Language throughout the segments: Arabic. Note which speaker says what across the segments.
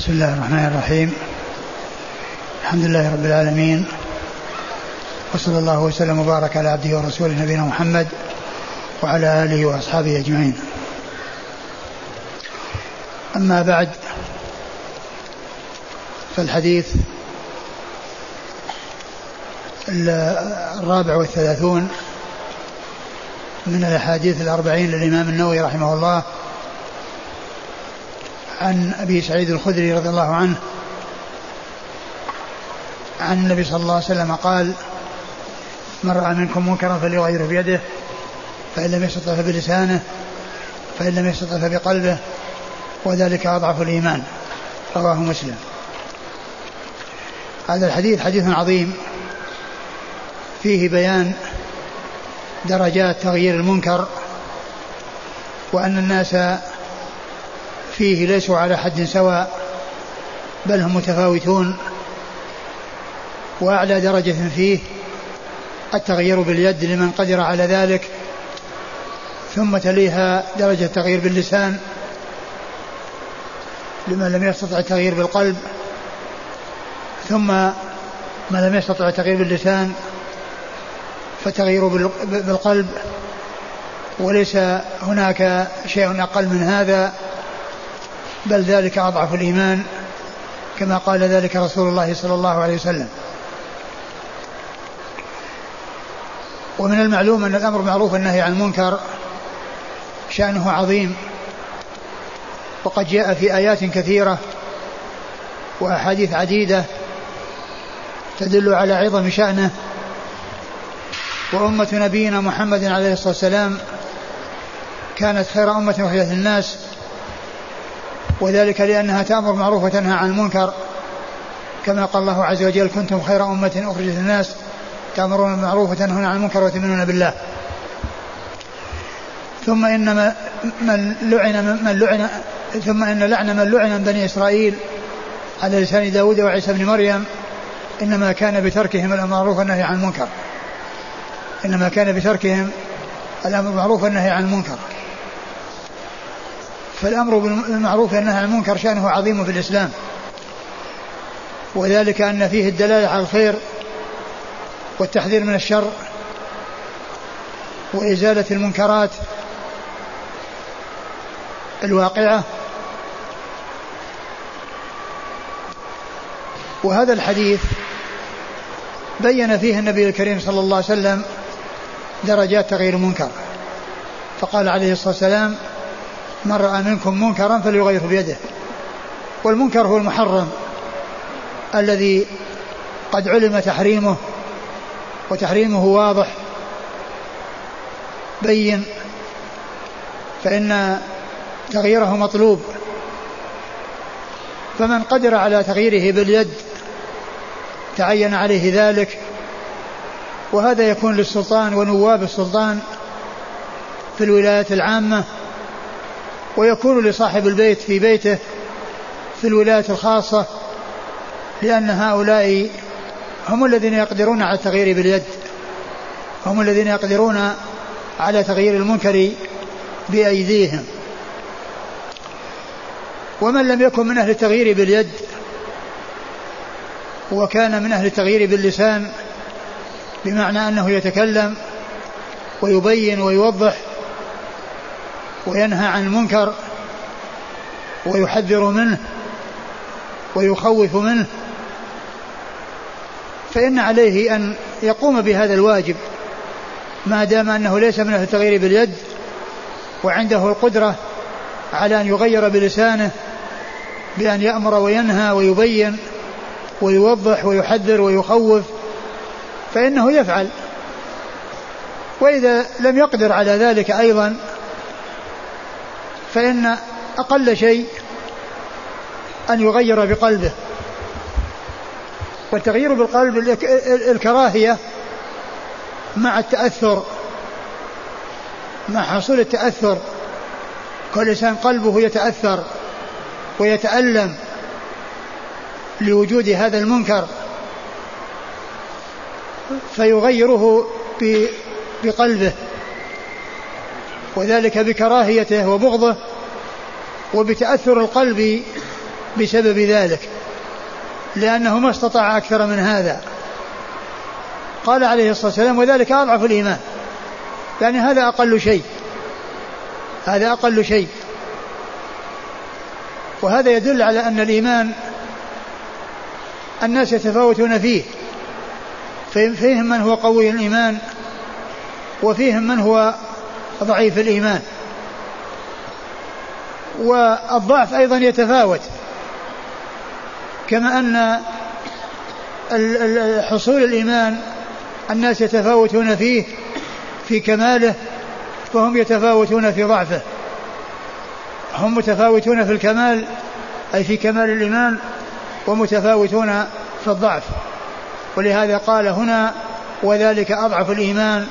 Speaker 1: بسم الله الرحمن الرحيم. الحمد لله رب العالمين. وصلى الله وسلم وبارك على عبده ورسوله نبينا محمد وعلى آله وأصحابه أجمعين. أما بعد فالحديث الرابع والثلاثون من الأحاديث الأربعين للإمام النووي رحمه الله عن أبي سعيد الخدري رضي الله عنه عن النبي صلى الله عليه وسلم قال من رأى منكم منكرا فليغيره بيده فإن لم يستطع فبلسانه فإن لم يستطع فبقلبه وذلك أضعف الإيمان. رواه مسلم. هذا الحديث حديث عظيم فيه بيان درجات تغيير المنكر وأن الناس فيه ليسوا على حد سواء بل هم متفاوتون وأعلى درجة فيه التغيير باليد لمن قدر على ذلك ثم تليها درجة التغيير باللسان لمن لم يستطع التغيير بالقلب ثم من لم يستطع التغيير باللسان فتغيير بالقلب وليس هناك شيء أقل من هذا. بل ذلك أضعف الإيمان كما قال ذلك رسول الله صلى الله عليه وسلم. ومن المعلوم أن الأمر معروف النهي عن المنكر شأنه عظيم وقد جاء في آيات كثيرة وأحاديث عديدة تدل على عظم شأنه. وأمة نبينا محمد عليه الصلاة والسلام كانت خير أمة أخرجت الناس وذلك لأنها تأمر معروف وتنهى عن المنكر. كما قال الله عز وجل كنتم خير أمة أخرجت الناس تأمرون بالمعروف وتنهون عن المنكر وتؤمنون بالله. ثم إن من لعن من لعن ثم إن لعن من لعن من بني إسرائيل على لسان داود وعيسى بن مريم إنما كان بتركهم الأمر بالمعروف والنهي عن المنكر. إنما كان بتركهم الأمر بالمعروف والنهي عن المنكر. فالأمر بالمعروف والنهي عن المنكر شأنه عظيم في الإسلام. وذلك أن فيه الدلالة على الخير والتحذير من الشر وإزالة المنكرات الواقعة. وهذا الحديث بين فيه النبي الكريم صلى الله عليه وسلم درجات تغيير المنكر. فقال عليه الصلاة والسلام من رأى منكم منكرا فليغيره بيده. والمنكر هو المحرم الذي قد علم تحريمه وتحريمه واضح بين فإن تغييره مطلوب. فمن قدر على تغييره باليد تعين عليه ذلك وهذا يكون للسلطان ونواب السلطان في الولايات العامة ويكون لصاحب البيت في بيته في الولايات الخاصة لأن هؤلاء هم الذين يقدرون على التغيير باليد هم الذين يقدرون على تغيير المنكر بأيديهم. ومن لم يكن من أهل التغيير باليد وكان من أهل التغيير باللسان بمعنى أنه يتكلم ويبين ويوضح وينهى عن المنكر ويحذر منه ويخوف منه فإن عليه أن يقوم بهذا الواجب ما دام أنه ليس من التغيير باليد وعنده القدرة على أن يغير بلسانه بأن يأمر وينهى ويبين ويوضح ويحذر ويخوف فإنه يفعل. وإذا لم يقدر على ذلك أيضا فإن أقل شيء أن يغير بقلبه. والتغيير بالقلب الكراهية مع التأثر مع حصول التأثر. كل إنسان قلبه يتأثر ويتألم لوجود هذا المنكر. فيغيره بقلبه. وذلك بكراهيته وبغضه وبتأثر القلب بسبب ذلك لأنه ما استطاع أكثر من هذا. قال عليه الصلاة والسلام وذلك أضعف الإيمان. يعني هذا أقل شيء. هذا أقل شيء. وهذا يدل على أن الإيمان الناس يتفاوتون فيه. فيهم من هو قوي الإيمان وفيهم من هو ضعيف الإيمان. والضعف أيضا يتفاوت. كما أن حصول الإيمان الناس يتفاوتون فيه في كماله فهم يتفاوتون في ضعفه. هم متفاوتون في الكمال أي في كمال الإيمان ومتفاوتون في الضعف. ولهذا قال هنا وذلك أضعف الإيمان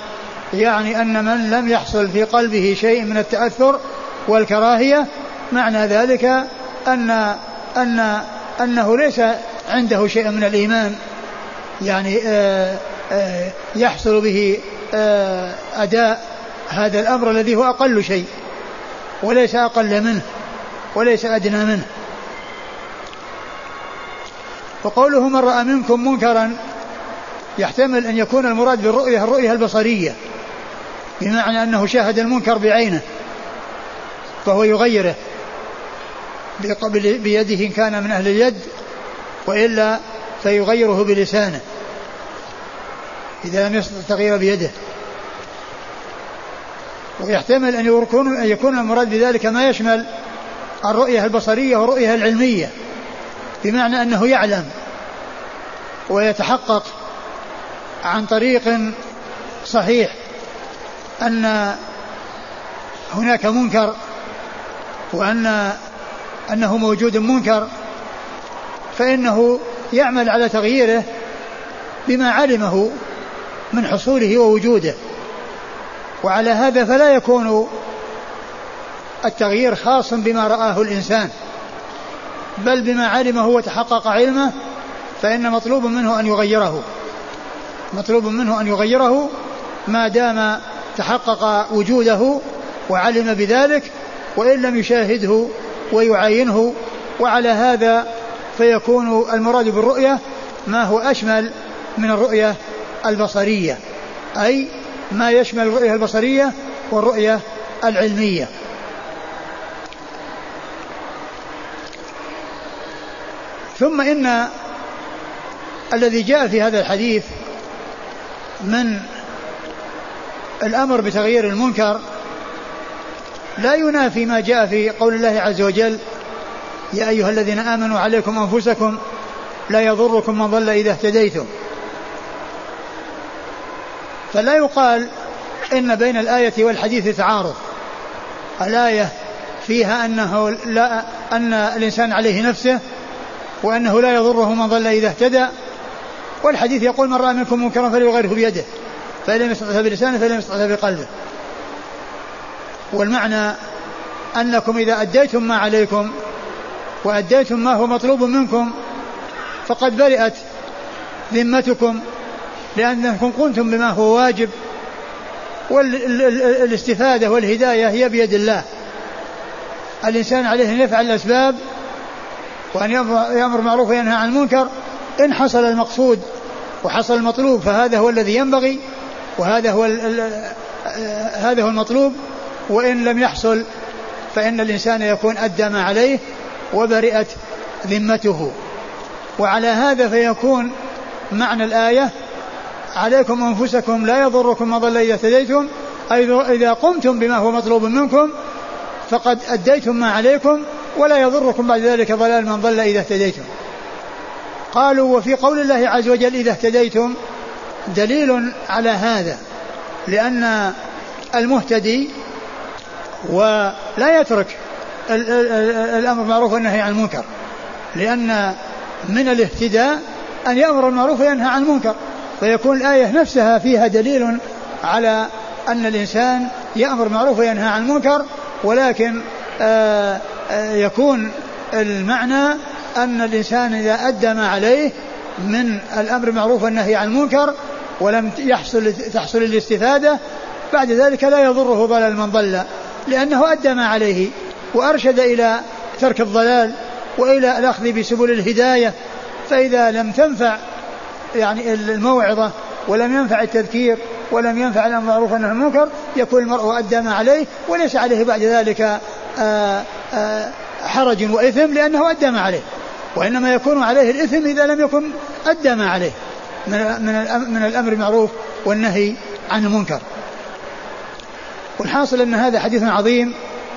Speaker 1: يعني أن من لم يحصل في قلبه شيء من التأثر والكراهية معنى ذلك أن أن أنه ليس عنده شيء من الإيمان. يعني آآ آآ يحصل به أداء هذا الأمر الذي هو أقل شيء وليس أقل منه وليس أدنى منه. وقوله من رأى منكم منكرا يحتمل أن يكون المراد بالرؤية الرؤية البصرية. بمعنى أنه شاهد المنكر بعينه فهو يغيره بيده إن كان من أهل اليد وإلا فيغيره بلسانه إذا لم يستطع التغيير بيده. ويحتمل أن يكون يكون المراد بذلك ما يشمل الرؤية البصرية والرؤية العلمية بمعنى أنه يعلم ويتحقق عن طريق صحيح. أن هناك منكر وأن أنه موجود منكر فإنه يعمل على تغييره بما علمه من حصوله ووجوده. وعلى هذا فلا يكون التغيير خاصا بما رآه الإنسان بل بما علمه وتحقق علمه فإن مطلوب منه أن يغيره. مطلوب منه أن يغيره ما دام تحقق وجوده وعلم بذلك وإن لم يشاهده ويعاينه وعلى هذا فيكون المراد بالرؤية ما هو أشمل من الرؤية البصرية أي ما يشمل الرؤية البصرية والرؤية العلمية. ثم إن الذي جاء في هذا الحديث من الأمر بتغيير المنكر لا ينافي ما جاء في قول الله عز وجل يا أيها الذين آمنوا عليكم أنفسكم لا يضركم من ضل إذا اهتديتم. فلا يقال إن بين الآية والحديث تعارض. الآية فيها أنه لا أن الإنسان عليه نفسه وأنه لا يضره من ضل إذا اهتدى والحديث يقول من رأى منكم منكرا فليغيره بيده. فإن لم يستطع بلسانه فإن لم يستطع بقلبه. والمعنى أنكم إذا أديتم ما عليكم وأديتم ما هو مطلوب منكم فقد برئت ذمتكم لأنكم قمتم بما هو واجب والاستفادة والهداية هي بيد الله. الإنسان عليه أن يفعل الأسباب وأن يأمر معروف وينهى عن المنكر. إن حصل المقصود وحصل المطلوب فهذا هو الذي ينبغي. وهذا هو هذا هو المطلوب وإن لم يحصل فإن الإنسان يكون أدى ما عليه وبرئت ذمته. وعلى هذا فيكون معنى الآية عليكم أنفسكم لا يضركم ما ضل إذا اهتديتم أي إذا قمتم بما هو مطلوب منكم فقد أديتم ما عليكم ولا يضركم بعد ذلك ضلال من ضل إذا اهتديتم. قالوا وفي قول الله عز وجل إذا اهتديتم دليل على هذا لأن المهتدي ولا يترك الأمر بالمعروف والنهي عن المنكر لأن من الاهتداء أن يأمر المعروف وينهى عن المنكر فيكون الآية نفسها فيها دليل على أن الإنسان يأمر بالمعروف وينهى عن المنكر ولكن آآ آآ يكون المعنى أن الإنسان إذا أدى ما عليه من الأمر بالمعروف والنهي عن المنكر ولم يحصل تحصل الاستفادة بعد ذلك لا يضره ضلال من ضل لأنه أدى ما عليه وأرشد إلى ترك الضلال وإلى الأخذ بسبل الهداية فإذا لم تنفع يعني الموعظة ولم ينفع التذكير ولم ينفع الأمر بالمعروف والنهي عن المنكر يكون المرء أدى ما عليه وليس عليه بعد ذلك آآ آه، آآ آه، حرج وإثم لأنه أدى ما عليه. وإنما يكون عليه الإثم إذا لم يكن أدى ما عليه. من من الأمر بالمعروف والنهي عن المنكر. والحاصل أن هذا حديث عظيم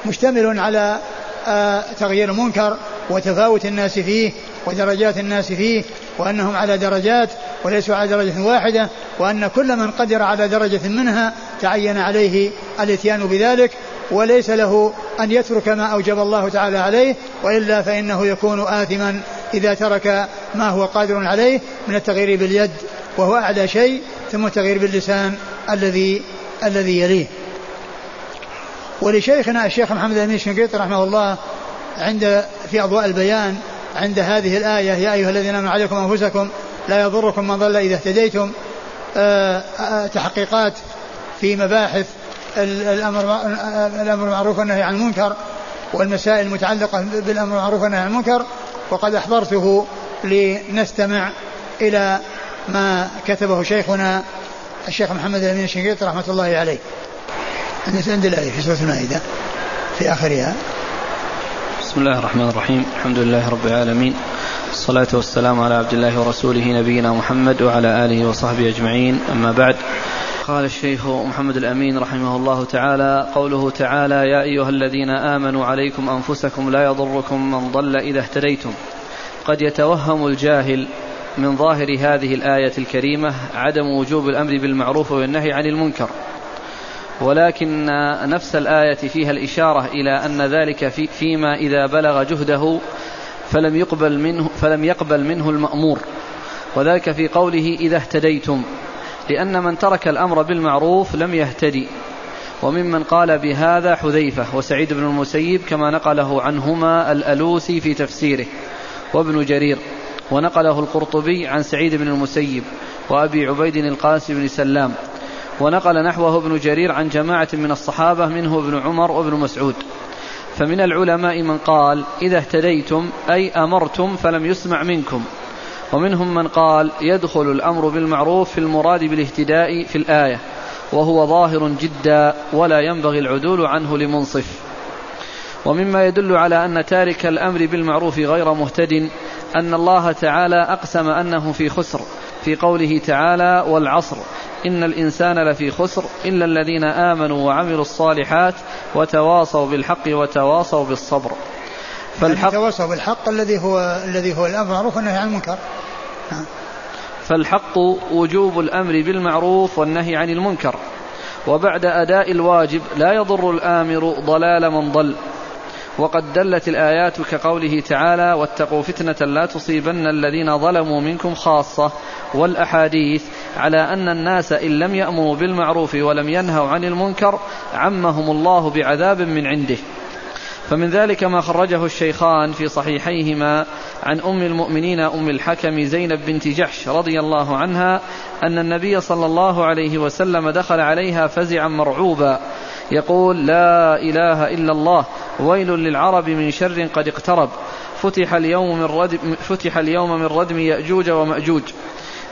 Speaker 1: مشتمل على آه، تغيير المنكر وتفاوت الناس فيه ودرجات الناس فيه وأنهم على درجات وليسوا على درجة واحدة وأن كل من قدر على درجة منها تعين عليه الإتيان بذلك وليس له أن يترك ما أوجب الله تعالى عليه وإلا فإنه يكون آثما إذا ترك ما هو قادر عليه من التغيير باليد وهو أعلى شيء ثم التغيير باللسان الذي الذي يليه. ولشيخنا الشيخ محمد الأمين الشنقيطي رحمه الله عند في أضواء البيان عند هذه الآية يا أيها الذين آمنوا عليكم أنفسكم لا يضركم من ضل إذا اهتديتم آه، آه، تحقيقات في مباحث الأمر الأمر المعروف والنهي عن المنكر والمسائل المتعلقة بالأمر المعروف والنهي عن المنكر وقد أحضرته لنستمع إلى ما كتبه شيخنا الشيخ محمد الأمين الشنقيطي رحمة الله عليه. عند الآية في سورة المائدة في آخرها.
Speaker 2: بسم الله الرحمن الرحيم. الحمد لله رب العالمين. الصلاة والسلام على عبد الله ورسوله نبينا محمد وعلى آله وصحبه أجمعين. أما بعد قال الشيخ محمد الأمين رحمه الله تعالى قوله تعالى يا أيها الذين آمنوا عليكم أنفسكم لا يضركم من ضل إذا اهتديتم. قد يتوهم الجاهل من ظاهر هذه الآية الكريمة عدم وجوب الأمر بالمعروف والنهي عن المنكر. ولكن نفس الآية فيها الإشارة إلى أن ذلك في فيما إذا بلغ جهده فلم يقبل منه فلم يقبل منه المأمور. وذلك في قوله إذا اهتديتم. لأن من ترك الأمر بالمعروف لم يهتدي. وممن قال بهذا حذيفة وسعيد بن المسيب كما نقله عنهما الألوسي في تفسيره وابن جرير ونقله القرطبي عن سعيد بن المسيب وأبي عبيد القاسم بن سلام ونقل نحوه ابن جرير عن جماعة من الصحابة منه ابن عمر وابن مسعود. فمن العلماء من قال إذا اهتديتم أي أمرتم فلم يسمع منكم. ومنهم من قال يدخل الأمر بالمعروف في المراد بالاهتداء في الآية وهو ظاهر جدا ولا ينبغي العدول عنه لمنصف ومما يدل على أن تارك الأمر بالمعروف غير مهتد أن الله تعالى أقسم أنه في خسر في قوله تعالى والعصر إن الإنسان لفي خسر إلا الذين آمنوا وعملوا الصالحات وتواصوا بالحق وتواصوا بالصبر
Speaker 1: فالحق يعني تواصوا بالحق الذي هو الذي هو الأمر بالمعروف والنهي عن المنكر.
Speaker 2: فالحق وجوب الأمر بالمعروف والنهي عن المنكر وبعد أداء الواجب لا يضر الآمر ضلال من ضل. وقد دلت الآيات كقوله تعالى واتقوا فتنة لا تصيبن الذين ظلموا منكم خاصة والأحاديث على أن الناس إن لم يأمروا بالمعروف ولم ينهوا عن المنكر عمهم الله بعذاب من عنده فمن ذلك ما خرجه الشيخان في صحيحيهما عن أم المؤمنين أم الحكم زينب بنت جحش رضي الله عنها أن النبي صلى الله عليه وسلم دخل عليها فزعا مرعوبا. يقول لا إله إلا الله ويل للعرب من شر قد اقترب. فتح اليوم من ردم فتح اليوم من ردم يأجوج ومأجوج.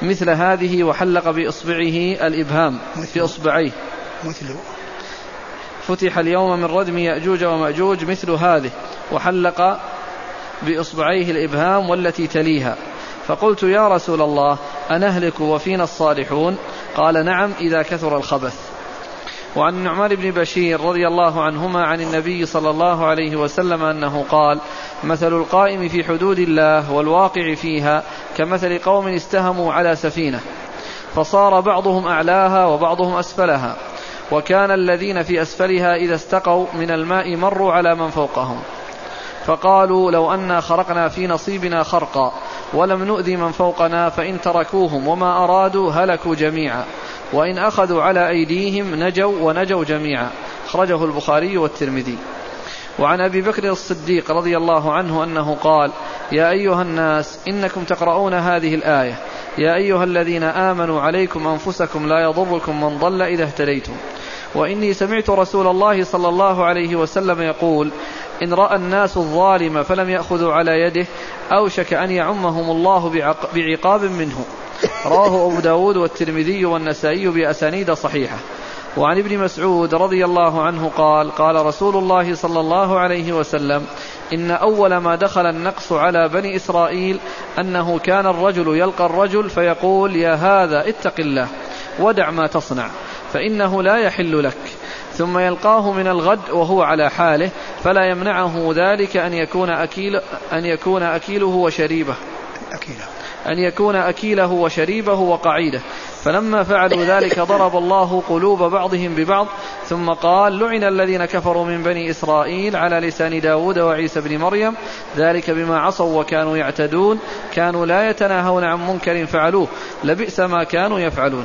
Speaker 2: مثل هذه وحلق بإصبعه الإبهام بإصبعيه مثل فتح اليوم من ردم يأجوج ومأجوج مثل هذه وحلق بإصبعيه الإبهام والتي تليها. فقلت يا رسول الله أنهلك وفينا الصالحون؟ قال نعم إذا كثر الخبث. وعن النعمان بن بشير رضي الله عنهما عن النبي صلى الله عليه وسلم أنه قال مثل القائم في حدود الله والواقع فيها كمثل قوم استهموا على سفينة فصار بعضهم أعلاها وبعضهم أسفلها. وكان الذين في أسفلها إذا استقوا من الماء مروا على من فوقهم. فقالوا لو أنا خرقنا في نصيبنا خرقا ولم نؤذي من فوقنا فإن تركوهم وما أرادوا هلكوا جميعا. وإن أخذوا على أيديهم نجوا ونجوا جميعا. أخرجه البخاري والترمذي. وعن أبي بكر الصديق رضي الله عنه أنه قال يا أيها الناس إنكم تقرؤون هذه الآية. يا أيها الذين آمنوا عليكم أنفسكم لا يضركم من ضل إذا اهتديتم. وإني سمعت رسول الله صلى الله عليه وسلم يقول إن رأى الناس الظالم فلم يأخذوا على يده أوشك أن يعمهم الله بعقاب منه. رواه أبو داود والترمذي والنسائي بأسانيد صحيحة. وعن ابن مسعود رضي الله عنه قال قال رسول الله صلى الله عليه وسلم إن أول ما دخل النقص على بني إسرائيل أنه كان الرجل يلقى الرجل فيقول يا هذا اتق الله ودع ما تصنع فإنه لا يحل لك. ثم يلقاه من الغد وهو على حاله فلا يمنعه ذلك أن يكون أكيل أن يكون أكيله وشريبه. أكيله. أن يكون أكيله وشريبه وقعيده. فلما فعلوا ذلك ضرب الله قلوب بعضهم ببعض ثم قال لعن الذين كفروا من بني إسرائيل على لسان داود وعيسى بن مريم ذلك بما عصوا وكانوا يعتدون كانوا لا يتناهون عن منكر فعلوه لبئس ما كانوا يفعلون.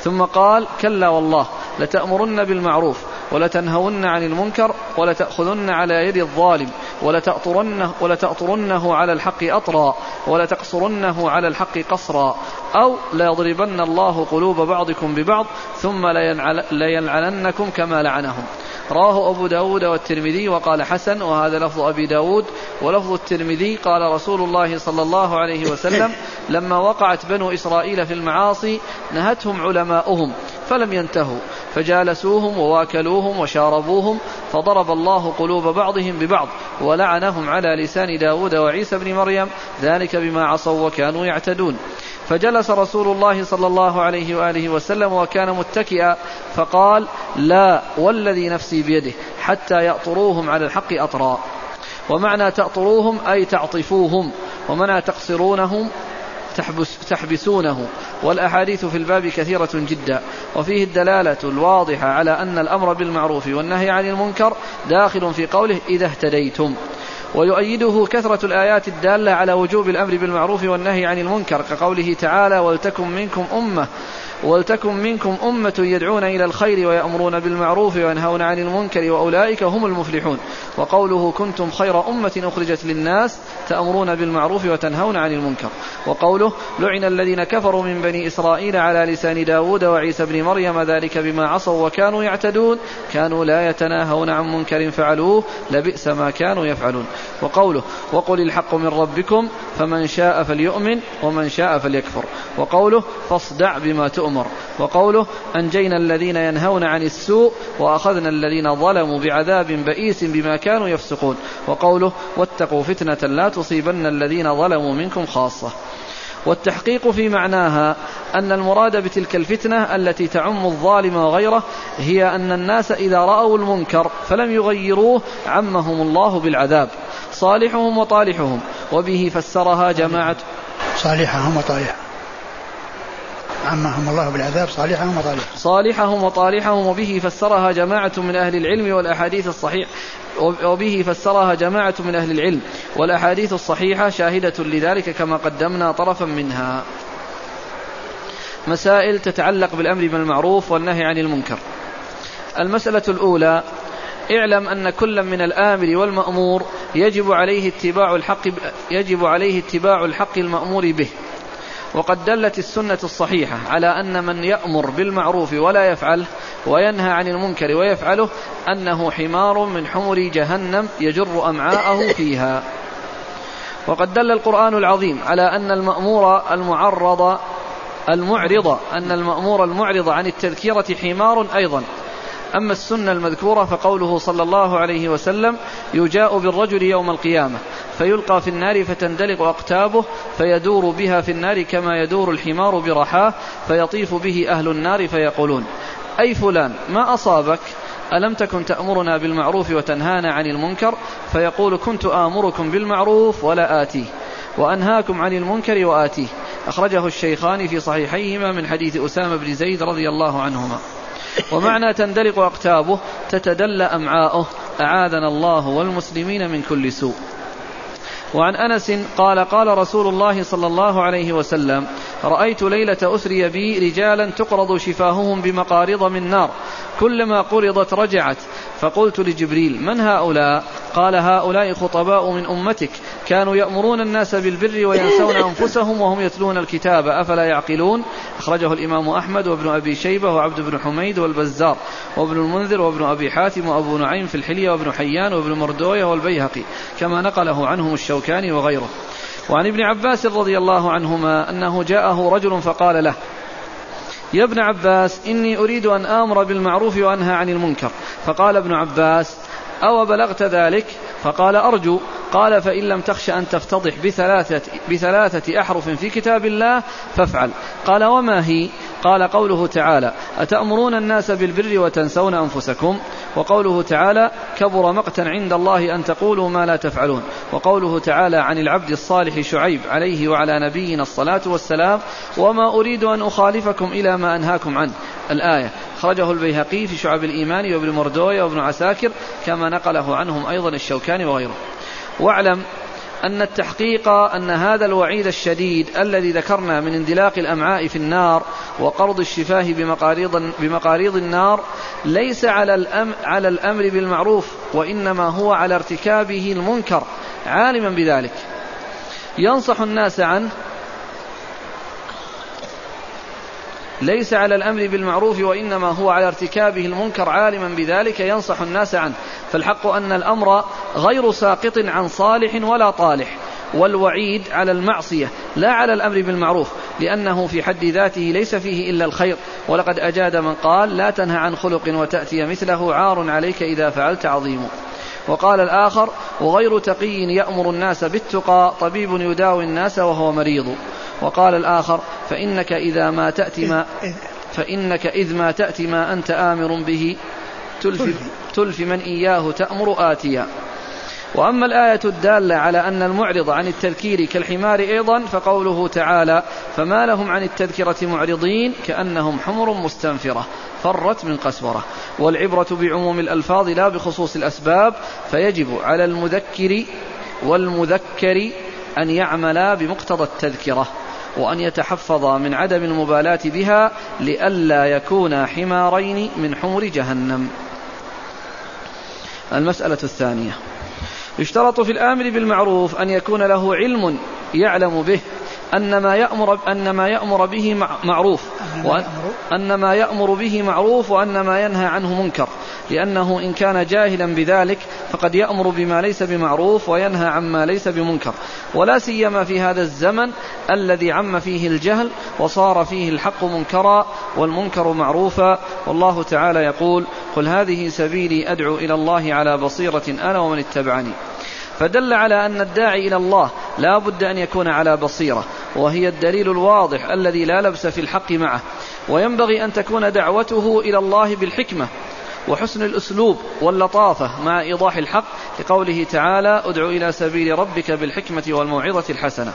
Speaker 2: ثم قال كلا والله لتأمرن بالمعروف ولتنهون عن المنكر ولتأخذن على يد الظالم ولتأطرنه, ولتأطرنه على الحق أطرا ولتقصرنه على الحق قصرا أو ليضربن الله قلوب بعضكم ببعض ثم ليلعننكم كما لعنهم. رواه أبو داود والترمذي وقال حسن وهذا لفظ أبي داود ولفظ الترمذي قال رسول الله صلى الله عليه وسلم لما وقعت بنو إسرائيل في المعاصي نهتهم علماؤهم فلم ينتهوا فجالسوهم وواكلوهم وشاربوهم فضرب الله قلوب بعضهم ببعض ولعنهم على لسان داود وعيسى بن مريم ذلك بما عصوا وكانوا يعتدون. فجلس رسول الله صلى الله عليه وآله وسلم وكان متكئا فقال لا والذي نفسي بيده حتى يأطروهم على الحق أطرا. ومعنى تأطروهم أي تعطفوهم. ومعنى تقصرونهم تحبس تحبسونه. والأحاديث في الباب كثيرة جدا. وفيه الدلالة الواضحة على أن الأمر بالمعروف والنهي عن المنكر داخل في قوله إذا اهتديتم. ويؤيده كثرة الآيات الدالة على وجوب الأمر بالمعروف والنهي عن المنكر كقوله تعالى ولتكن منكم أمة ولتكن منكم أمة يدعون إلى الخير ويأمرون بالمعروف وينهون عن المنكر وأولئك هم المفلحون. وقوله كنتم خير أمة أخرجت للناس تأمرون بالمعروف وتنهون عن المنكر. وقوله لعن الذين كفروا من بني إسرائيل على لسان داود وعيسى بن مريم ذلك بما عصوا وكانوا يعتدون. كانوا لا يتناهون عن منكر فعلوه لبئس ما كانوا يفعلون. وقوله وقل الحق من ربكم فمن شاء فليؤمن ومن شاء فليكفر. وقوله فاصدع بما تؤمر وقوله أنجينا الذين ينهون عن السوء وأخذنا الذين ظلموا بعذاب بئيس بما كانوا يفسقون. وقوله واتقوا فتنة لا تصيبن الذين ظلموا منكم خاصة. والتحقيق في معناها أن المراد بتلك الفتنة التي تعم الظالم وغيره هي أن الناس إذا رأوا المنكر فلم يغيروه عمهم الله بالعذاب. صالحهم وطالحهم. وبه فسرها جماعة
Speaker 1: صالحهم وطالحهم. عمهم الله بالعذاب صالحهم وطالحهم.
Speaker 2: صالحهم وطالحهم وبه فسرها جماعة من أهل العلم والأحاديث الصحيح وبه فسرها جماعة من أهل العلم والأحاديث الصحيحة شاهدة لذلك كما قدمنا طرفا منها. مسائل تتعلق بالأمر بالمعروف والنهي عن المنكر. المسألة الأولى اعلم أن كل من الآمر والمأمور يجب عليه اتباع الحق يجب عليه اتباع الحق المأمور به. وقد دلت السنة الصحيحة على أن من يأمر بالمعروف ولا يفعله وينهى عن المنكر ويفعله أنه حمار من حمر جهنم يجر أمعاءه فيها. وقد دل القرآن العظيم على أن المأمور المعرض المعرض أن المأمور المعرض عن التذكيرة حمار أيضا. أما السنة المذكورة فقوله صلى الله عليه وسلم يجاء بالرجل يوم القيامة فيلقى في النار فتندلق أقتابه فيدور بها في النار كما يدور الحمار برحاه فيطيف به أهل النار فيقولون أي فلان ما أصابك؟ ألم تكن تأمرنا بالمعروف وتنهانا عن المنكر؟ فيقول كنت آمركم بالمعروف ولا آتيه وأنهاكم عن المنكر وآتيه. أخرجه الشيخان في صحيحيهما من حديث أسامة بن زيد رضي الله عنهما. ومعنى تندلق أقتابه تتدلى أمعاؤه أعاذنا الله والمسلمين من كل سوء. وعن أنس قال قال رسول الله صلى الله عليه وسلم رأيت ليلة أسري بي رجالا تقرض شفاههم بمقارض من نار كلما قرضت رجعت فقلت لجبريل من هؤلاء؟ قال هؤلاء خطباء من أمتك كانوا يأمرون الناس بالبر وينسون أنفسهم وهم يتلون الكتاب أفلا يعقلون؟ أخرجه الإمام أحمد وابن أبي شيبة وعبد بن حميد والبزار وابن المنذر وابن أبي حاتم وأبو نعيم في الحلية وابن حيان وابن مردوية والبيهقي كما نقله عنهم الشوكاني وغيره. وعن ابن عباس رضي الله عنهما أنه جاءه رجل فقال له يا ابن عباس إني أريد أن آمر بالمعروف وأنهى عن المنكر. فقال ابن عباس أو بلغت ذلك؟ فقال أرجو. قال فإن لم تخش أن تفتضح بثلاثة, بثلاثة أحرف في كتاب الله فافعل. قال وما هي؟ قال قوله تعالى أتأمرون الناس بالبر وتنسون أنفسكم؟ وقوله تعالى كبر مقتا عند الله أن تقولوا ما لا تفعلون. وقوله تعالى عن العبد الصالح شعيب عليه وعلى نبينا الصلاة والسلام وما أريد أن أخالفكم إلى ما أنهاكم عنه. الآية خرجه البيهقي في شعب الإيمان وابن مردوية وابن عساكر كما نقله عنهم أيضا الشوكاني وغيره. واعلم أن التحقيق أن هذا الوعيد الشديد الذي ذكرنا من اندلاق الأمعاء في النار وقرض الشفاه بمقاريض, بمقاريض النار ليس على, الأم على الأمر بالمعروف وإنما هو على ارتكابه المنكر. عالما بذلك. ينصح الناس عنه ليس على الأمر بالمعروف وإنما هو على ارتكابه المنكر. عالما بذلك ينصح الناس عنه فالحق أن الأمر غير ساقط عن صالح ولا طالح والوعيد على المعصية لا على الأمر بالمعروف لأنه في حد ذاته ليس فيه إلا الخير. ولقد أجاد من قال لا تنهى عن خلق وتأتي مثله عار عليك إذا فعلت عظيم وقال الآخر وغير تقي يأمر الناس بالتقى طبيب يداوي الناس وهو مريض وقال الآخر فإنك إذا ما تأتي ما فإنك إذ ما تأتي ما أنت آمر به تلف, تلف. من إياه تأمر آتيا. وأما الآية الدالة على أن المعرض عن التذكير كالحمار أيضا فقوله تعالى فما لهم عن التذكرة معرضين؟ كأنهم حمر مستنفرة فرت من قسورة. والعبرة بعموم الألفاظ لا بخصوص الأسباب فيجب على المذكر والمذكر أن يعملا بمقتضى التذكرة وأن يتحفظ من عدم المبالاة بها لئلا يكونا حمارين من حمر جهنم. المسألة الثانية. يشترط في الآمر بالمعروف أن يكون له علم يعلم به أن ما يأمر أن ما يأمر به معروف. وأن ما يأمر به معروف وأن ما ينهى عنه منكر. لأنه إن كان جاهلا بذلك فقد يأمر بما ليس بمعروف وينهى عما ليس بمنكر. ولا سيما في هذا الزمن الذي عم فيه الجهل وصار فيه الحق منكرا والمنكر معروفا. والله تعالى يقول قل هذه سبيلي أدعو إلى الله على بصيرة أنا ومن اتبعني. فدل على أن الداعي إلى الله لا بد أن يكون على بصيرة وهي الدليل الواضح الذي لا لبس في الحق معه. وينبغي أن تكون دعوته إلى الله بالحكمة وحسن الأسلوب واللطافة مع إيضاح الحق لقوله تعالى ادع إلى سبيل ربك بالحكمة والموعظة الحسنة.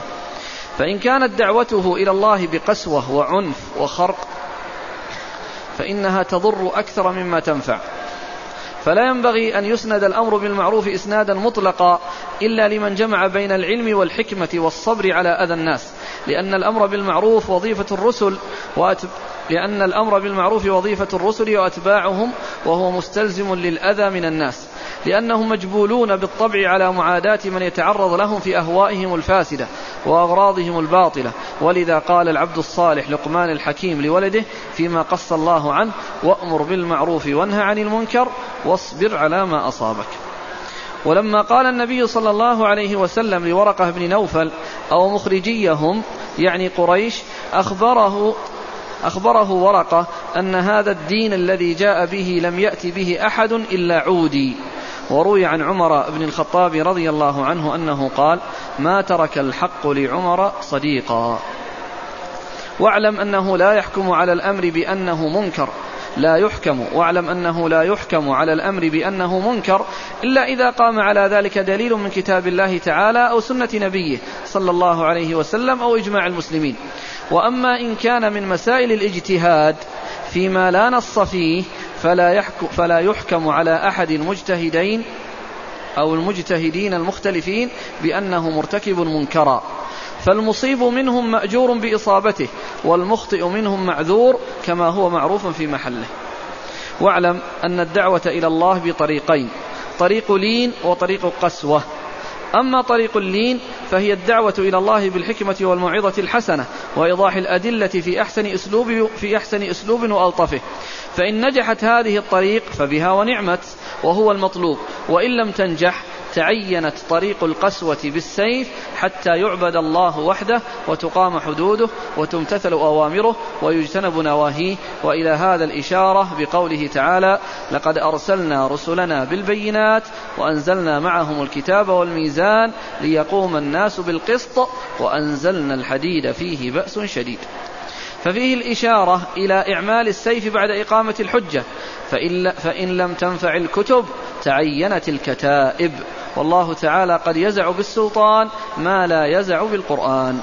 Speaker 2: فإن كانت دعوته إلى الله بقسوة وعنف وخرق فإنها تضر أكثر مما تنفع. فلا ينبغي أن يسند الأمر بالمعروف إسنادا مطلقا إلا لمن جمع بين العلم والحكمة والصبر على أذى الناس. لأن الأمر بالمعروف وظيفة الرسل وأتب لأن الأمر بالمعروف وظيفة الرسل وأتباعهم وهو مستلزم للأذى من الناس. لأنهم مجبولون بالطبع على معاداة من يتعرض لهم في أهوائهم الفاسدة وأغراضهم الباطلة. ولذا قال العبد الصالح لقمان الحكيم لولده فيما قص الله عنه وأمر بالمعروف وانهى عن المنكر واصبر على ما أصابك. ولما قال النبي صلى الله عليه وسلم لورقة بن نوفل أو مخرجيهم يعني قريش أخبره أخبره ورقة أن هذا الدين الذي جاء به لم يأت به أحد إلا عودي. وروي عن عمر بن الخطاب رضي الله عنه أنه قال ما ترك الحق لعمر صديقا. واعلم أنه لا يحكم على الأمر بأنه منكر. لا يحكم. واعلم أنه لا يحكم على الأمر بأنه منكر إلا إذا قام على ذلك دليل من كتاب الله تعالى أو سنة نبيه صلى الله عليه وسلم أو إجماع المسلمين. وأما إن كان من مسائل الاجتهاد فيما لا نص فيه فلا يحكم, فلا يحكم على أحد المجتهدين أو المجتهدين المختلفين بأنه مرتكب منكرا. فالمصيب منهم مأجور بإصابته والمخطئ منهم معذور كما هو معروف في محله. واعلم أن الدعوة إلى الله بطريقين طريق لين وطريق قسوة. أما طريق اللين فهي الدعوة إلى الله بالحكمة والموعظة الحسنة وإيضاح الأدلة في أحسن أسلوب في أحسن أسلوب وألطفه. فإن نجحت هذه الطريق فبها ونعمت وهو المطلوب. وإن لم تنجح تعينت طريق القسوة بالسيف حتى يعبد الله وحده وتقام حدوده وتمتثل أوامره ويجتنب نواهيه. وإلى هذا الإشارة بقوله تعالى لقد أرسلنا رسلنا بالبينات وأنزلنا معهم الكتاب والميزان ليقوم الناس بالقسط وأنزلنا الحديد فيه بأس شديد. ففيه الإشارة إلى إعمال السيف بعد إقامة الحجة. فإن, فإن لم تنفع الكتب تعينت الكتائب. والله تعالى قد يزع بالسلطان ما لا يزع بالقرآن.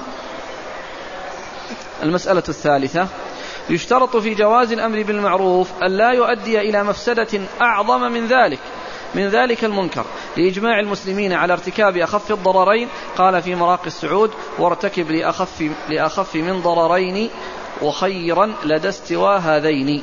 Speaker 2: المسألة الثالثة. يشترط في جواز الأمر بالمعروف أن لا يؤدي إلى مفسدة أعظم من ذلك من ذلك المنكر لإجماع المسلمين على ارتكاب أخف الضررين. قال في مراقي السعود وارتكب لأخف, لأخف من ضررين وخيرا لدى استوى هذين.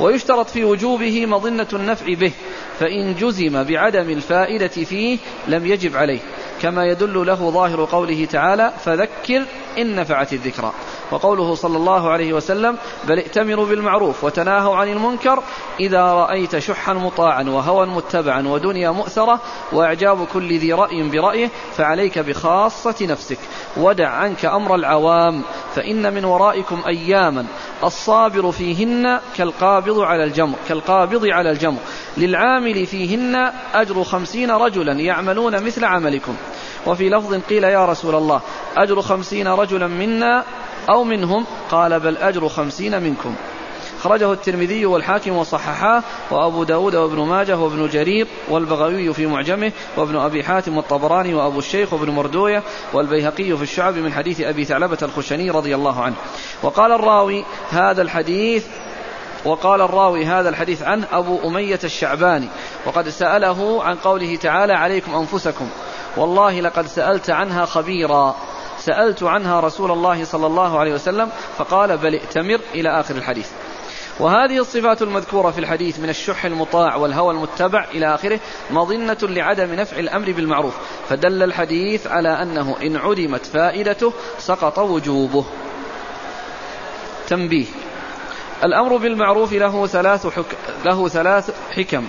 Speaker 2: ويشترط في وجوبه مظنة النفع به فإن جزم بعدم الفائدة فيه لم يجب عليه. كما يدل له ظاهر قوله تعالى فذكر إن نفعت الذكرى وقوله صلى الله عليه وسلم بل ائتمروا بالمعروف وتناهوا عن المنكر إذا رأيت شحا مطاعا وهوى متبعا ودنيا مؤثرة وإعجاب كل ذي رأي برأيه فعليك بخاصة نفسك. ودع عنك أمر العوام فإن من ورائكم أياما الصابر فيهن كالقابض على الجمر كالقابض على الجمر. للعامل فيهن أجر خمسين رجلا يعملون مثل عملكم. وفي لفظ قيل يا رسول الله أجر خمسين رجلا منا أو منهم قال بل أجر خمسين منكم. أخرجه الترمذي والحاكم وصححاه وأبو داود وابن ماجه وابن جرير والبغوي في معجمه وابن أبي حاتم والطبراني وأبو الشيخ وابن مردوية والبيهقي في الشعب من حديث أبي ثعلبة الخشني رضي الله عنه. وقال الراوي هذا الحديث وقال الراوي هذا الحديث عنه أبو أمية الشعباني. وقد سأله عن قوله تعالى عليكم أنفسكم. والله لقد سألت عنها خبيرا. سألت عنها رسول الله صلى الله عليه وسلم فقال بل ائتمر إلى آخر الحديث. وهذه الصفات المذكورة في الحديث من الشح المطاع والهوى المتبع إلى آخره مظنة لعدم نفع الأمر بالمعروف فدل الحديث على أنه إن عدمت فائدته سقط وجوبه. تنبيه الأمر بالمعروف له ثلاث حك... له ثلاث حكم.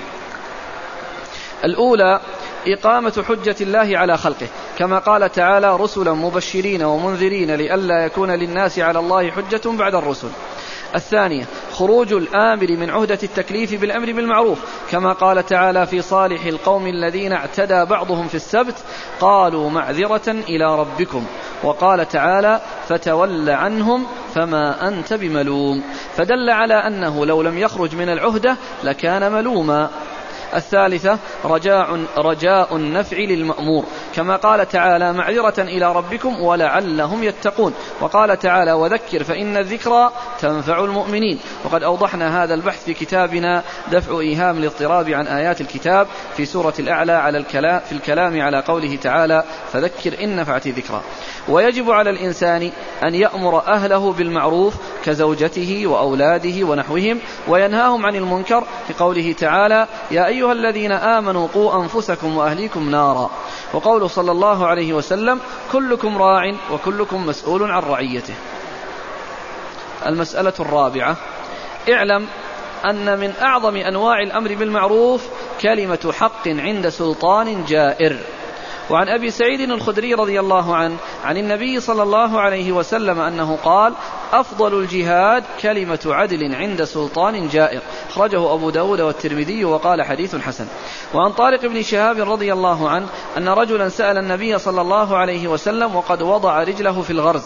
Speaker 2: الأولى إقامة حجة الله على خلقه. كما قال تعالى رسلا مبشرين ومنذرين لئلا يكون للناس على الله حجة بعد الرسل. الثانية خروج الآمر من عهدة التكليف بالأمر بالمعروف. كما قال تعالى في صالح القوم الذين اعتدى بعضهم في السبت قالوا معذرة إلى ربكم. وقال تعالى فتول عنهم فما أنت بملوم. فدل على أنه لو لم يخرج من العهدة لكان ملوما. الثالثة رجاء رجاء النفع للمأمور. كما قال تعالى معذرة إلى ربكم ولعلهم يتقون. وقال تعالى وذكر فإن الذكرى تنفع المؤمنين. وقد أوضحنا هذا البحث في كتابنا دفع إيهام الاضطراب عن آيات الكتاب في سورة الأعلى على الكلام في الكلام على قوله تعالى فذكر إن نفعت الذكرى. ويجب على الإنسان أن يأمر أهله بالمعروف كزوجته وأولاده ونحوهم وينهاهم عن المنكر لقوله تعالى يا أيها الذين آمنوا قوا أنفسكم وأهليكم نارا. وقوله صلى الله عليه وسلم كلكم راع وكلكم مسؤول عن رعيته. المسألة الرابعة اعلم أن من أعظم أنواع الأمر بالمعروف كلمة حق عند سلطان جائر. وعن أبي سعيد الخدري رضي الله عنه عن النبي صلى الله عليه وسلم أنه قال أفضل الجهاد كلمة عدل عند سلطان جائر أخرجه أبو داود والترمذي وقال حديث حسن. وعن طارق بن شهاب رضي الله عنه أن رجلا سأل النبي صلى الله عليه وسلم وقد وضع رجله في الغرز.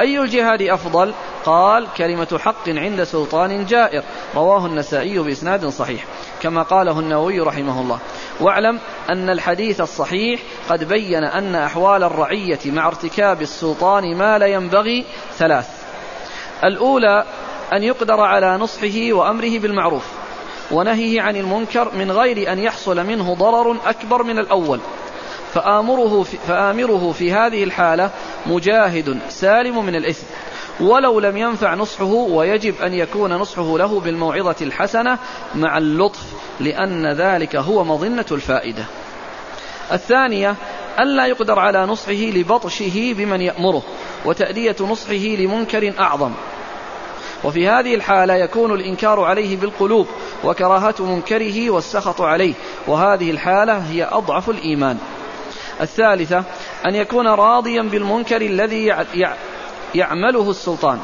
Speaker 2: أي الجهاد أفضل؟ قال كلمة حق عند سلطان جائر رواه النسائي بإسناد صحيح. كما قاله النووي رحمه الله. واعلم أن الحديث الصحيح قد بين أن أحوال الرعية مع ارتكاب السلطان ما لا ينبغي ثلاث. الأولى أن يقدر على نصحه وأمره بالمعروف ونهيه عن المنكر من غير أن يحصل منه ضرر أكبر من الأول. فآمره في, فآمره في هذه الحالة مجاهد سالم من الإثم. ولو لم ينفع نصحه ويجب أن يكون نصحه له بالموعظة الحسنة مع اللطف لأن ذلك هو مظنة الفائدة. الثانية ألا يقدر على نصحه لبطشه بمن يأمره وتأدية نصحه لمنكر أعظم. وفي هذه الحالة يكون الإنكار عليه بالقلوب وكراهة منكره والسخط عليه وهذه الحالة هي أضعف الإيمان. الثالثة أن يكون راضيا بالمنكر الذي يعمله السلطان.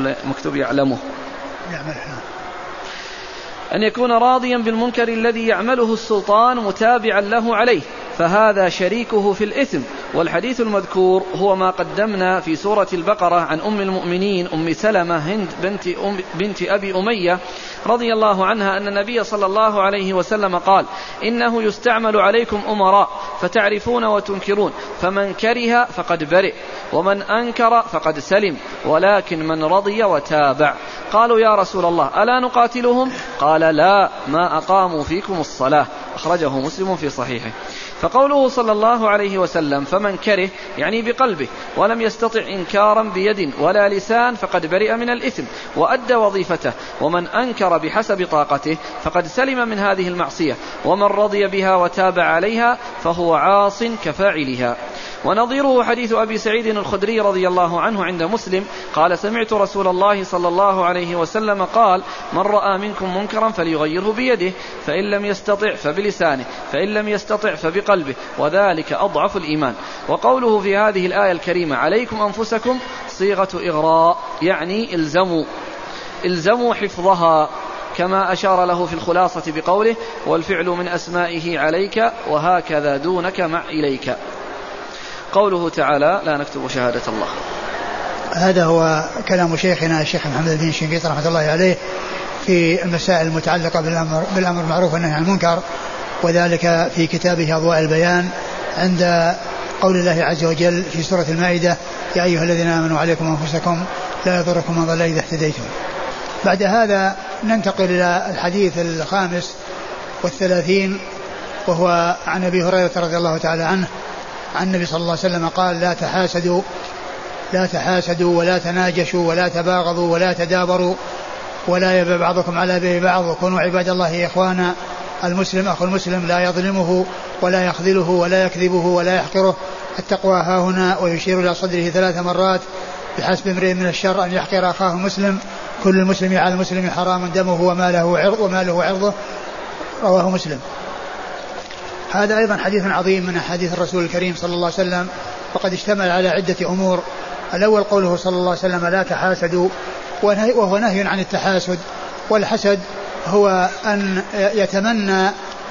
Speaker 2: مكتوب يعلمه. يعمله أن يكون راضيا بالمنكر الذي يعمله السلطان متابعا له عليه. فهذا شريكه في الإثم. والحديث المذكور هو ما قدمنا في سورة البقرة عن أم المؤمنين أم سلمة هند بنت, أم بنت أبي أمية رضي الله عنها أن النبي صلى الله عليه وسلم قال إنه يستعمل عليكم أمراء فتعرفون وتنكرون فمن كره فقد برئ ومن أنكر فقد سلم ولكن من رضي وتابع. قالوا يا رسول الله ألا نقاتلهم؟ قال لا ما أقاموا فيكم الصلاة. أخرجه مسلم في صحيحه. فقوله صلى الله عليه وسلم فمن كره يعني بقلبه ولم يستطع إنكارا بيد ولا لسان فقد برئ من الإثم وأدى وظيفته ومن أنكر بحسب طاقته فقد سلم من هذه المعصية ومن رضي بها وتاب عليها فهو عاص كفاعلها. ونظيره حديث أبي سعيد الخدري رضي الله عنه عند مسلم قال سمعت رسول الله صلى الله عليه وسلم قال من رأى منكم منكرا فليغيره بيده فإن لم يستطع فبلسانه فإن لم يستطع فبقلبه وذلك أضعف الإيمان. وقوله في هذه الآية الكريمة عليكم أنفسكم صيغة إغراء يعني إلزموا إلزموا حفظها كما أشار له في الخلاصة بقوله والفعل من أسمائه عليك وهكذا دونك مع إليك. قوله تعالى لا نكتب شهادة الله.
Speaker 1: هذا هو كلام شيخنا الشيخ محمد بن شنقيط رحمة الله عليه في المسائل المتعلقة بالأمر, بالأمر المعروف والنهي عن المنكر وذلك في كتابه أضواء البيان عند قول الله عز وجل في سورة المائدة يا أيها الذين آمنوا عليكم أنفسكم لا يضركم من ضل إذا اهتديتم. بعد هذا ننتقل إلى الحديث الخامس والثلاثين وهو عن أبي هريرة رضي الله تعالى عنه عن النبي صلى الله عليه وسلم قال لا تحاسدوا لا تحاسدوا ولا تناجشوا ولا تباغضوا ولا تدابروا ولا يبع بعضكم على بيع بعض. وكونوا عباد الله إخوانا المسلم أخو المسلم لا يظلمه ولا يخذله ولا يكذبه ولا يحقره. التقوى ها هنا ويشير إلى صدره ثلاث مرات بحسب امرئ من الشر أن يحقر أخاه مسلم. كل المسلم على المسلم حرام دمه وماله عرض وماله عرضه. رواه مسلم. هذا أيضا حديث عظيم من أحاديث الرسول الكريم صلى الله عليه وسلم وقد اشتمل على عدة أمور. الأول قوله صلى الله عليه وسلم لا تحاسدوا وهو نهي عن التحاسد. والحسد هو أن يتمنى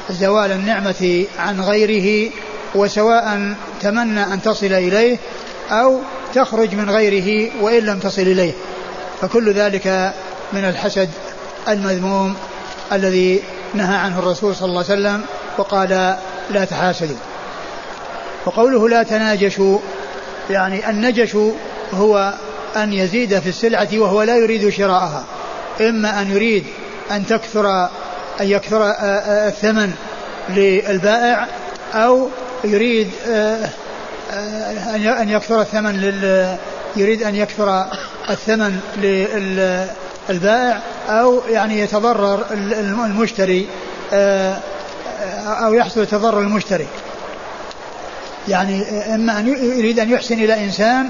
Speaker 1: زوال النعمة عن غيره وسواء تمنى أن تصل إليه أو تخرج من غيره وإن لم تصل إليه. فكل ذلك من الحسد المذموم الذي نهى عنه الرسول صلى الله عليه وسلم. وقال لا تحاسدوا. وقوله لا تناجشوا يعني النجش هو أن يزيد في السلعة وهو لا يريد شراءها. إما أن يريد أن تكثر أن يكثر الثمن للبائع أو يريد أن يكثر الثمن لل يريد أن يكثر الثمن للبائع أو يعني يتضرر المشتري أو يحصل تضرر المشتري. يعني إما أن يريد أن يحسن إلى إنسان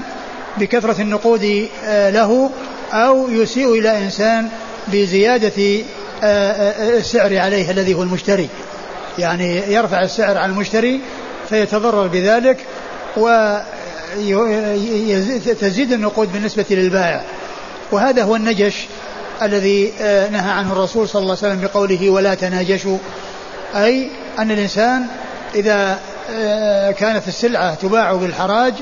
Speaker 1: بكثرة النقود آه، له أو يسيء إلى إنسان بزيادة آه، آه، السعر عليه الذي هو المشتري. يعني يرفع السعر على المشتري فيتضرر بذلك وتزيد النقود بالنسبة للبائع. وهذا هو النجش الذي نهى عنه الرسول صلى الله عليه وسلم بقوله ولا تناجشوا. أي أن الإنسان إذا آه، كانت السلعة تباع بالحراج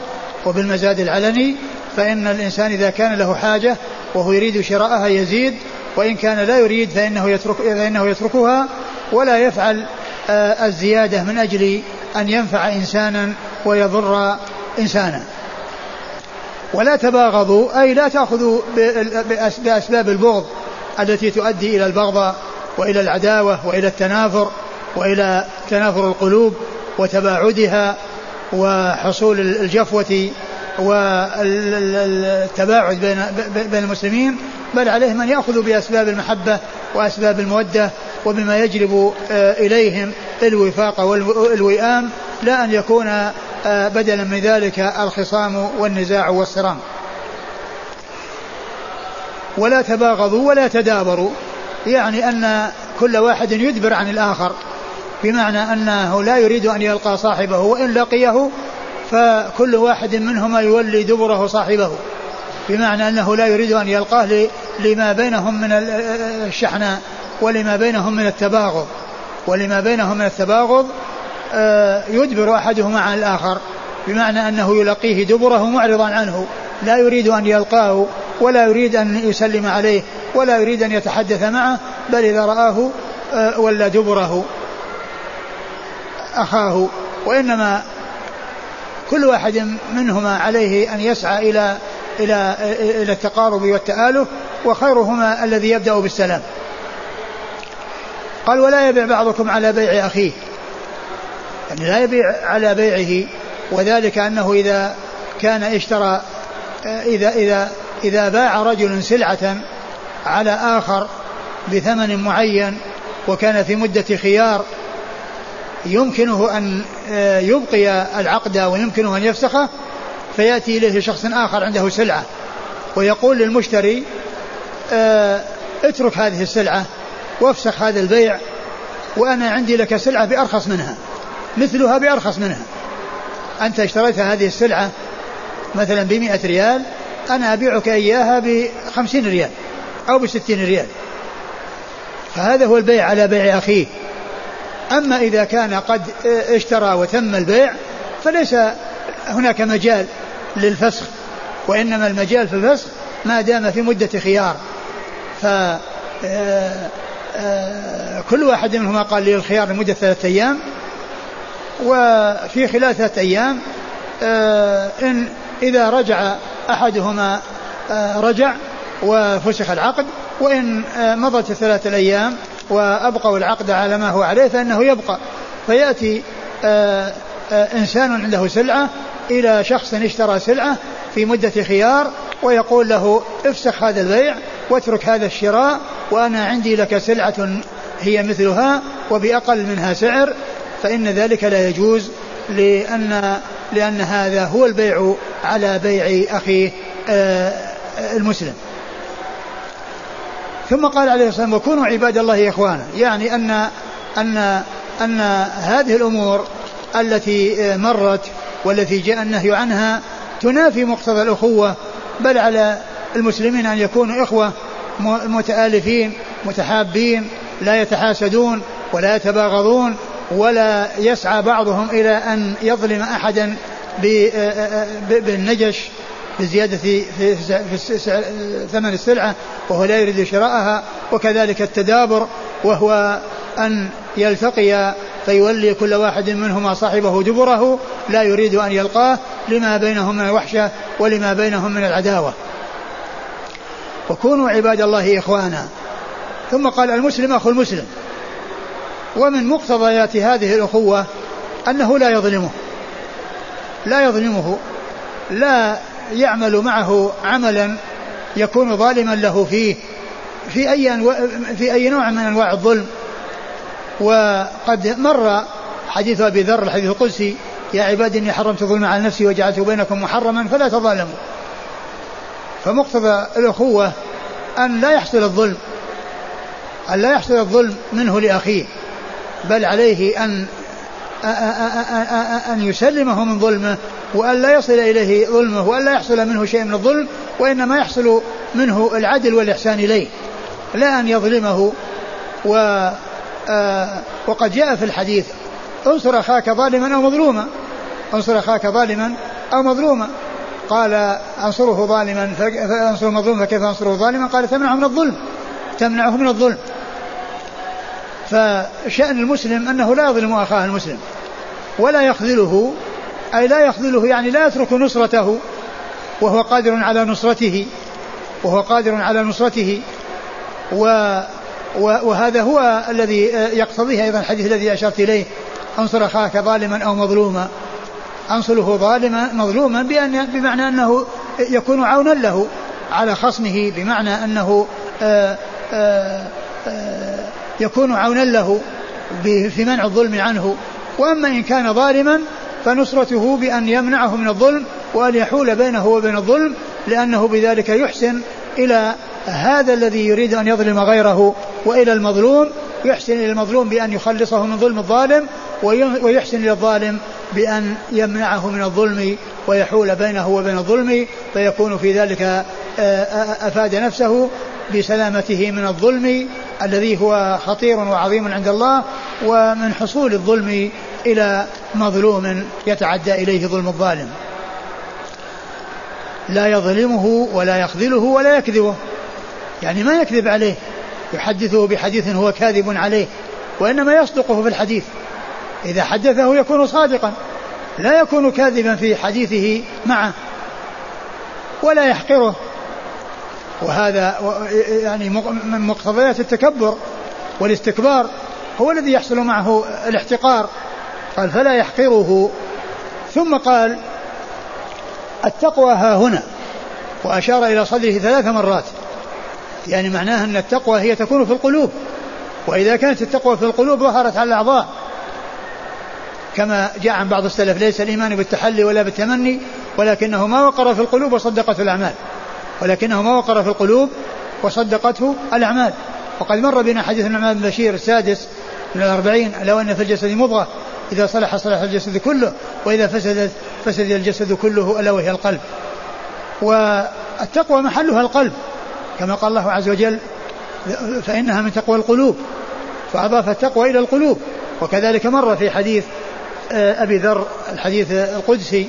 Speaker 1: وبالمزاد العلني فإن الإنسان إذا كان له حاجة وهو يريد شراءها يزيد وإن كان لا يريد فإنه, يترك فإنه يتركها ولا يفعل آه، الزيادة من أجل أن ينفع إنسانا ويضر إنسانا. ولا تباغضوا أي لا تأخذوا بأسباب البغض التي تؤدي إلى البغضاء وإلى العداوة وإلى التنافر وإلى تنافر القلوب وتباعدها وحصول الجفوة والتباعد بين بين المسلمين بل عليهم أن يأخذوا بأسباب المحبة وأسباب المودة وبما يجلب آه، إليهم الوفاق والوئام لا أن يكون آه، بدلا من ذلك الخصام والنزاع والصرام. ولا تباغضوا ولا تدابروا يعني أن كل واحد يدبر عن الآخر بمعنى أنه لا يريد أن يلقى صاحبه وإن لقيه فكل واحد منهما يولي دبره صاحبه. بمعنى أنه لا يريد أن يلقاه لما بينهم من الشحناء ولما بينهم من التباغض. ولما بينهم من التباغض آه، يدبر أحدهما عن الآخر. بمعنى أنه يلقيه دبره معرضا عنه. لا يريد أن يلقاه ولا يريد أن يسلم عليه ولا يريد أن يتحدث معه بل إذا رآه آه، ولا دبره. أخاه وإنما كل واحد منهما عليه أن يسعى إلى إلى إلى التقارب والتآلف وخيرهما الذي يبدأ بالسلام. قال ولا يبيع بعضكم على بيع أخيه. يعني لا يبيع على بيعه وذلك أنه إذا كان اشترى إذا إذا إذا باع رجل سلعة على آخر بثمن معين وكان في مدة خيار يمكنه أن آه، يبقي العقد ويمكنه أن يفسخه فيأتي إليه شخص آخر عنده سلعة ويقول للمشتري آه، اترك هذه السلعة وافسخ هذا البيع وأنا عندي لك سلعة بأرخص منها مثلها بأرخص منها. أنت اشتريت هذه السلعة مثلا بمئة ريال أنا أبيعك إياها بخمسين ريال أو بستين ريال. فهذا هو البيع على بيع أخيه. أما إذا كان قد اشترى وتم البيع فليس هناك مجال للفسخ وإنما المجال في الفسخ ما دام في مدة خيار. ف آه، آه، كل واحد منهما قال لي الخيار لمدة ثلاثة أيام وفي خلال ثلاثة أيام آه، إن إذا رجع أحدهما رجع وفسخ العقد وإن مضت الثلاثة الأيام وأبقوا العقد على ما هو عليه فإنه يبقى. فيأتي إنسان عنده سلعة إلى شخص اشترى سلعة في مدة خيار ويقول له افسخ هذا البيع واترك هذا الشراء وأنا عندي لك سلعة هي مثلها وبأقل منها سعر فإن ذلك لا يجوز لأن لأن هذا هو البيع على بيع أخيه آه، المسلم. ثم قال عليه الصلاة والسلام وكونوا عباد الله إخوانا. يعني أن أن أن هذه الأمور التي مرت والتي جاء النهي عنها تنافي مقتضى الأخوة بل على المسلمين أن يكونوا إخوة متآلفين متحابين لا يتحاسدون ولا يتباغضون ولا يسعى بعضهم إلى أن يظلم أحدا بالنجش بزيادة في, في ثمن السلعة وهو لا يريد شراءها وكذلك التدابر وهو أن يلتقي فيولي كل واحد منهما صاحبه دبره لا يريد أن يلقاه لما بينهم من الوحشة ولما بينهم من العداوة. وكونوا عباد الله إخوانا. ثم قال المسلم أخو المسلم. ومن مقتضيات هذه الأخوة أنه لا يظلمه. لا يظلمه. لا يعمل معه عملا يكون ظالما له فيه في أي في أي نوع من أنواع الظلم. وقد مر حديث أبي ذر الحديث القدسي يا عبادي إني حرمت الظلم على نفسي وجعلته بينكم محرما فلا تظالموا. فمقتضى الأخوة أن لا يحصل الظلم أن لا يحصل الظلم منه لأخيه بل عليه أن أن يسلمه من ظلمه وأن لا يصل إليه ظلمه وأن لا يحصل منه شيء من الظلم وإنما يحصل منه العدل والإحسان إليه. لا أن يظلمه. و وقد جاء في الحديث انصر أخاك ظالما أو مظلوما. انصر أخاك ظالما أو مظلوما. قال أنصره ظالما فانصر مظلوما فكيف أنصره ظالما؟ قال تمنعه من الظلم. تمنعه من الظلم. فشأن المسلم أنه لا يظلم أخاه المسلم. ولا يخذله أي لا يخذله يعني لا يترك نصرته وهو قادر على نصرته وهو قادر على نصرته و وهذا هو الذي يقتضيه أيضا الحديث الذي أشرت إليه. انصر أخاك ظالما أو مظلوما. أنصره ظالما مظلوما بأن بمعنى أنه يكون عونا له على خصمه بمعنى أنه آآ آآ آآ يكون عونا له في منع الظلم عنه. وأما إن كان ظالما فنصرته بأن يمنعه من الظلم وأن يحول بينه وبين الظلم لأنه بذلك يحسن إلى هذا الذي يريد أن يظلم غيره وإلى المظلوم يحسن إلى المظلوم بأن يخلصه من ظلم الظالم ويحسن إلى الظالم بأن يمنعه من الظلم ويحول بينه وبين الظلم فيكون في ذلك آه، آه، أفاد نفسه بسلامته من الظلم الذي هو خطير وعظيم عند الله. ومن حصول الظلم إلى مظلوم يتعدى إليه ظلم الظالم. لا يظلمه ولا يخذله ولا يكذبه. يعني ما يكذب عليه يحدثه بحديث هو كاذب عليه وإنما يصدقه في الحديث. إذا حدثه يكون صادقا لا يكون كاذبا في حديثه معه ولا يحقره. وهذا يعني من مقتضيات التكبر والاستكبار. هو الذي يحصل معه الاحتقار. قال فلا يحقره. ثم قال التقوى ها هنا. وأشار إلى صدره ثلاث مرات. يعني معناها أن التقوى هي تكون في القلوب. وإذا كانت التقوى في القلوب ظهرت على الأعضاء. كما جاء عن بعض السلف ليس الإيمان بالتحلي ولا بالتمني ولكنه ما وقر في القلوب وصدقته الأعمال. ولكنه ما وقر في القلوب وصدقته الأعمال. وقد مر بنا حديث النعمان بن بشير السادس من الأربعين لو أن في الجسد مضغة. إذا صلح صلح الجسد كله. وإذا فسدت فسد الجسد كله ألا وهي القلب. والتقوى محلها القلب. كما قال الله عز وجل فإنها من تقوى القلوب. فأضاف التقوى إلى القلوب. وكذلك مر في حديث آه، أبي ذر الحديث القدسي.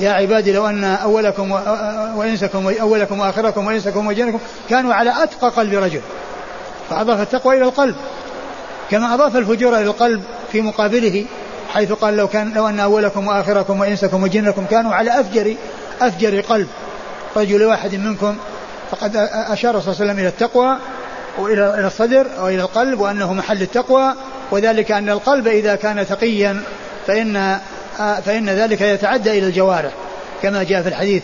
Speaker 1: يا عبادي لو أن أولكم وإنسكم أولكم وآخركم وإنسكم وجنكم كانوا على أتقى قلب رجل. فأضاف التقوى إلى القلب. كما أضاف الفجور إلى القلب في مقابله حيث قال لو كان لو أن أولكم وآخركم وإنسكم وجنكم كانوا على أفجر أفجر قلب رجل واحد منكم فقد أشار صلى الله عليه وسلم إلى التقوى وإلى إلى الصدر وإلى القلب وأنه محل التقوى وذلك أن القلب إذا كان تقيا فإن فإن ذلك يتعدى إلى الجوارح كما جاء في الحديث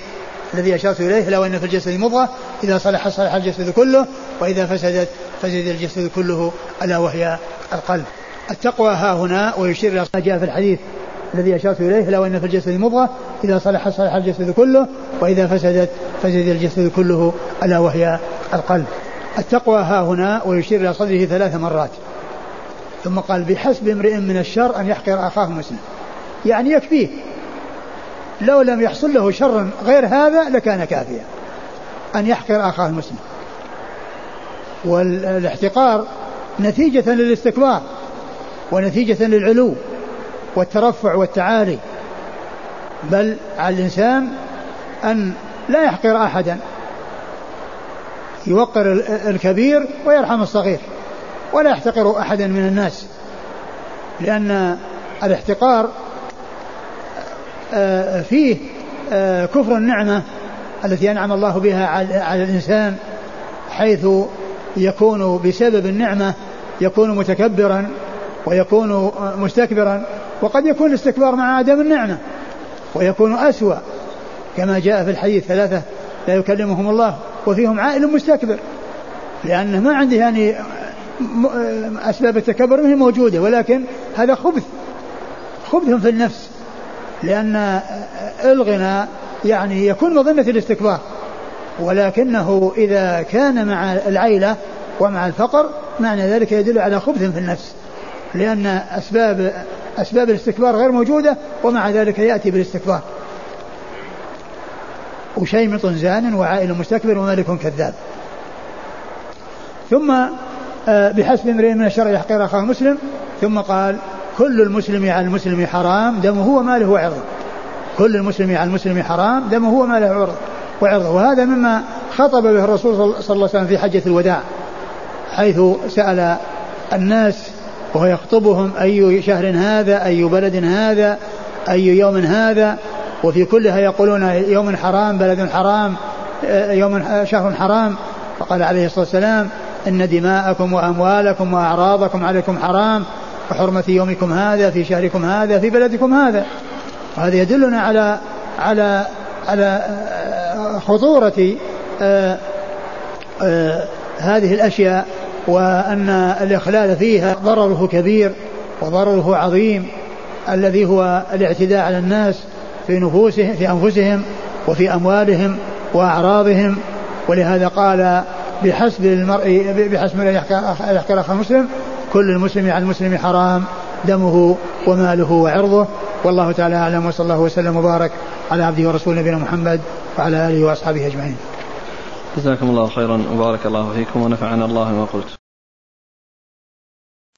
Speaker 1: الذي أشرت إليه لو أن في الجسد مضغة إذا صلح صلح الجسد كله وإذا فسدت فسد الجسد كله ألا وهي القلب. التقوى ها هنا ويشير إلى جاء في الحديث الذي أشرت إليه لو أن في الجسد مضغة إذا صلح صلح الجسد كله وإذا فسدت فسد الجسد كله ألا وهي القلب. التقوى ها هنا ويشير إلى صدره ثلاث مرات. ثم قال بحسب امرئ من الشر أن يحقر أخاه مسلم. يعني يكفيه. لو لم يحصل له شر غير هذا لكان كافيا. أن يحقر أخاه المسلم والاحتقار نتيجة للاستكبار ونتيجة للعلو والترفع والتعالي. بل على الإنسان أن لا يحقر أحدا. يوقر الكبير ويرحم الصغير. ولا يحتقر أحدا من الناس. لأن الاحتقار آه، فيه آه، كفر النعمة التي أنعم الله بها على الإنسان حيث يكون بسبب النعمة يكون متكبرا ويكون مستكبرا وقد يكون الاستكبار مع عدم النعمة ويكون أسوأ كما جاء في الحديث ثلاثة لا يكلمهم الله وفيهم عائل مستكبر لأنه ما عنده يعني أسباب التكبر هي موجودة ولكن هذا خبث خبث في النفس لأن الغنى يعني يكون مظنة الاستكبار ولكنه إذا كان مع العيلة ومع الفقر معنى ذلك يدل على خبث في النفس لأن أسباب أسباب الاستكبار غير موجودة ومع ذلك يأتي بالاستكبار. وشيمط زان وعائل مستكبر وملك كذاب. ثم آه، بحسب امرئ من الشر يحقر أخاه مسلم ثم قال كل المسلم على المسلم حرام دمه وماله وعرضه كل المسلم على المسلم حرام دمه وماله وعرضه وهذا مما خطب به الرسول صلى الله عليه وسلم في حجة الوداع حيث سأل الناس وهو يخطبهم أي شهر هذا؟ أي بلد هذا؟ أي يوم هذا؟ وفي كلها يقولون يوم حرام بلد حرام يوم شهر حرام. فقال عليه الصلاة والسلام إن دماءكم وأموالكم وأعراضكم عليكم حرام وحرمة يومكم هذا في شهركم هذا في بلدكم هذا. وهذا يدلنا على على على خطورة آه، آه، هذه الأشياء وأن الإخلال فيها ضرره كبير وضرره عظيم الذي هو الاعتداء على الناس في نفوسهم في أنفسهم وفي أموالهم وأعراضهم. ولهذا قال بحسب المرء بحسب أن يحكى الأخ المسلم كل المسلم على المسلم حرام دمه وماله وعرضه. والله تعالى أعلم وصلى الله وسلم وبارك على عبده ورسوله نبينا محمد. وعلى آله وأصحابه أجمعين.
Speaker 2: جزاكم الله خيرا وبارك الله فيكم ونفعنا الله ما قلت.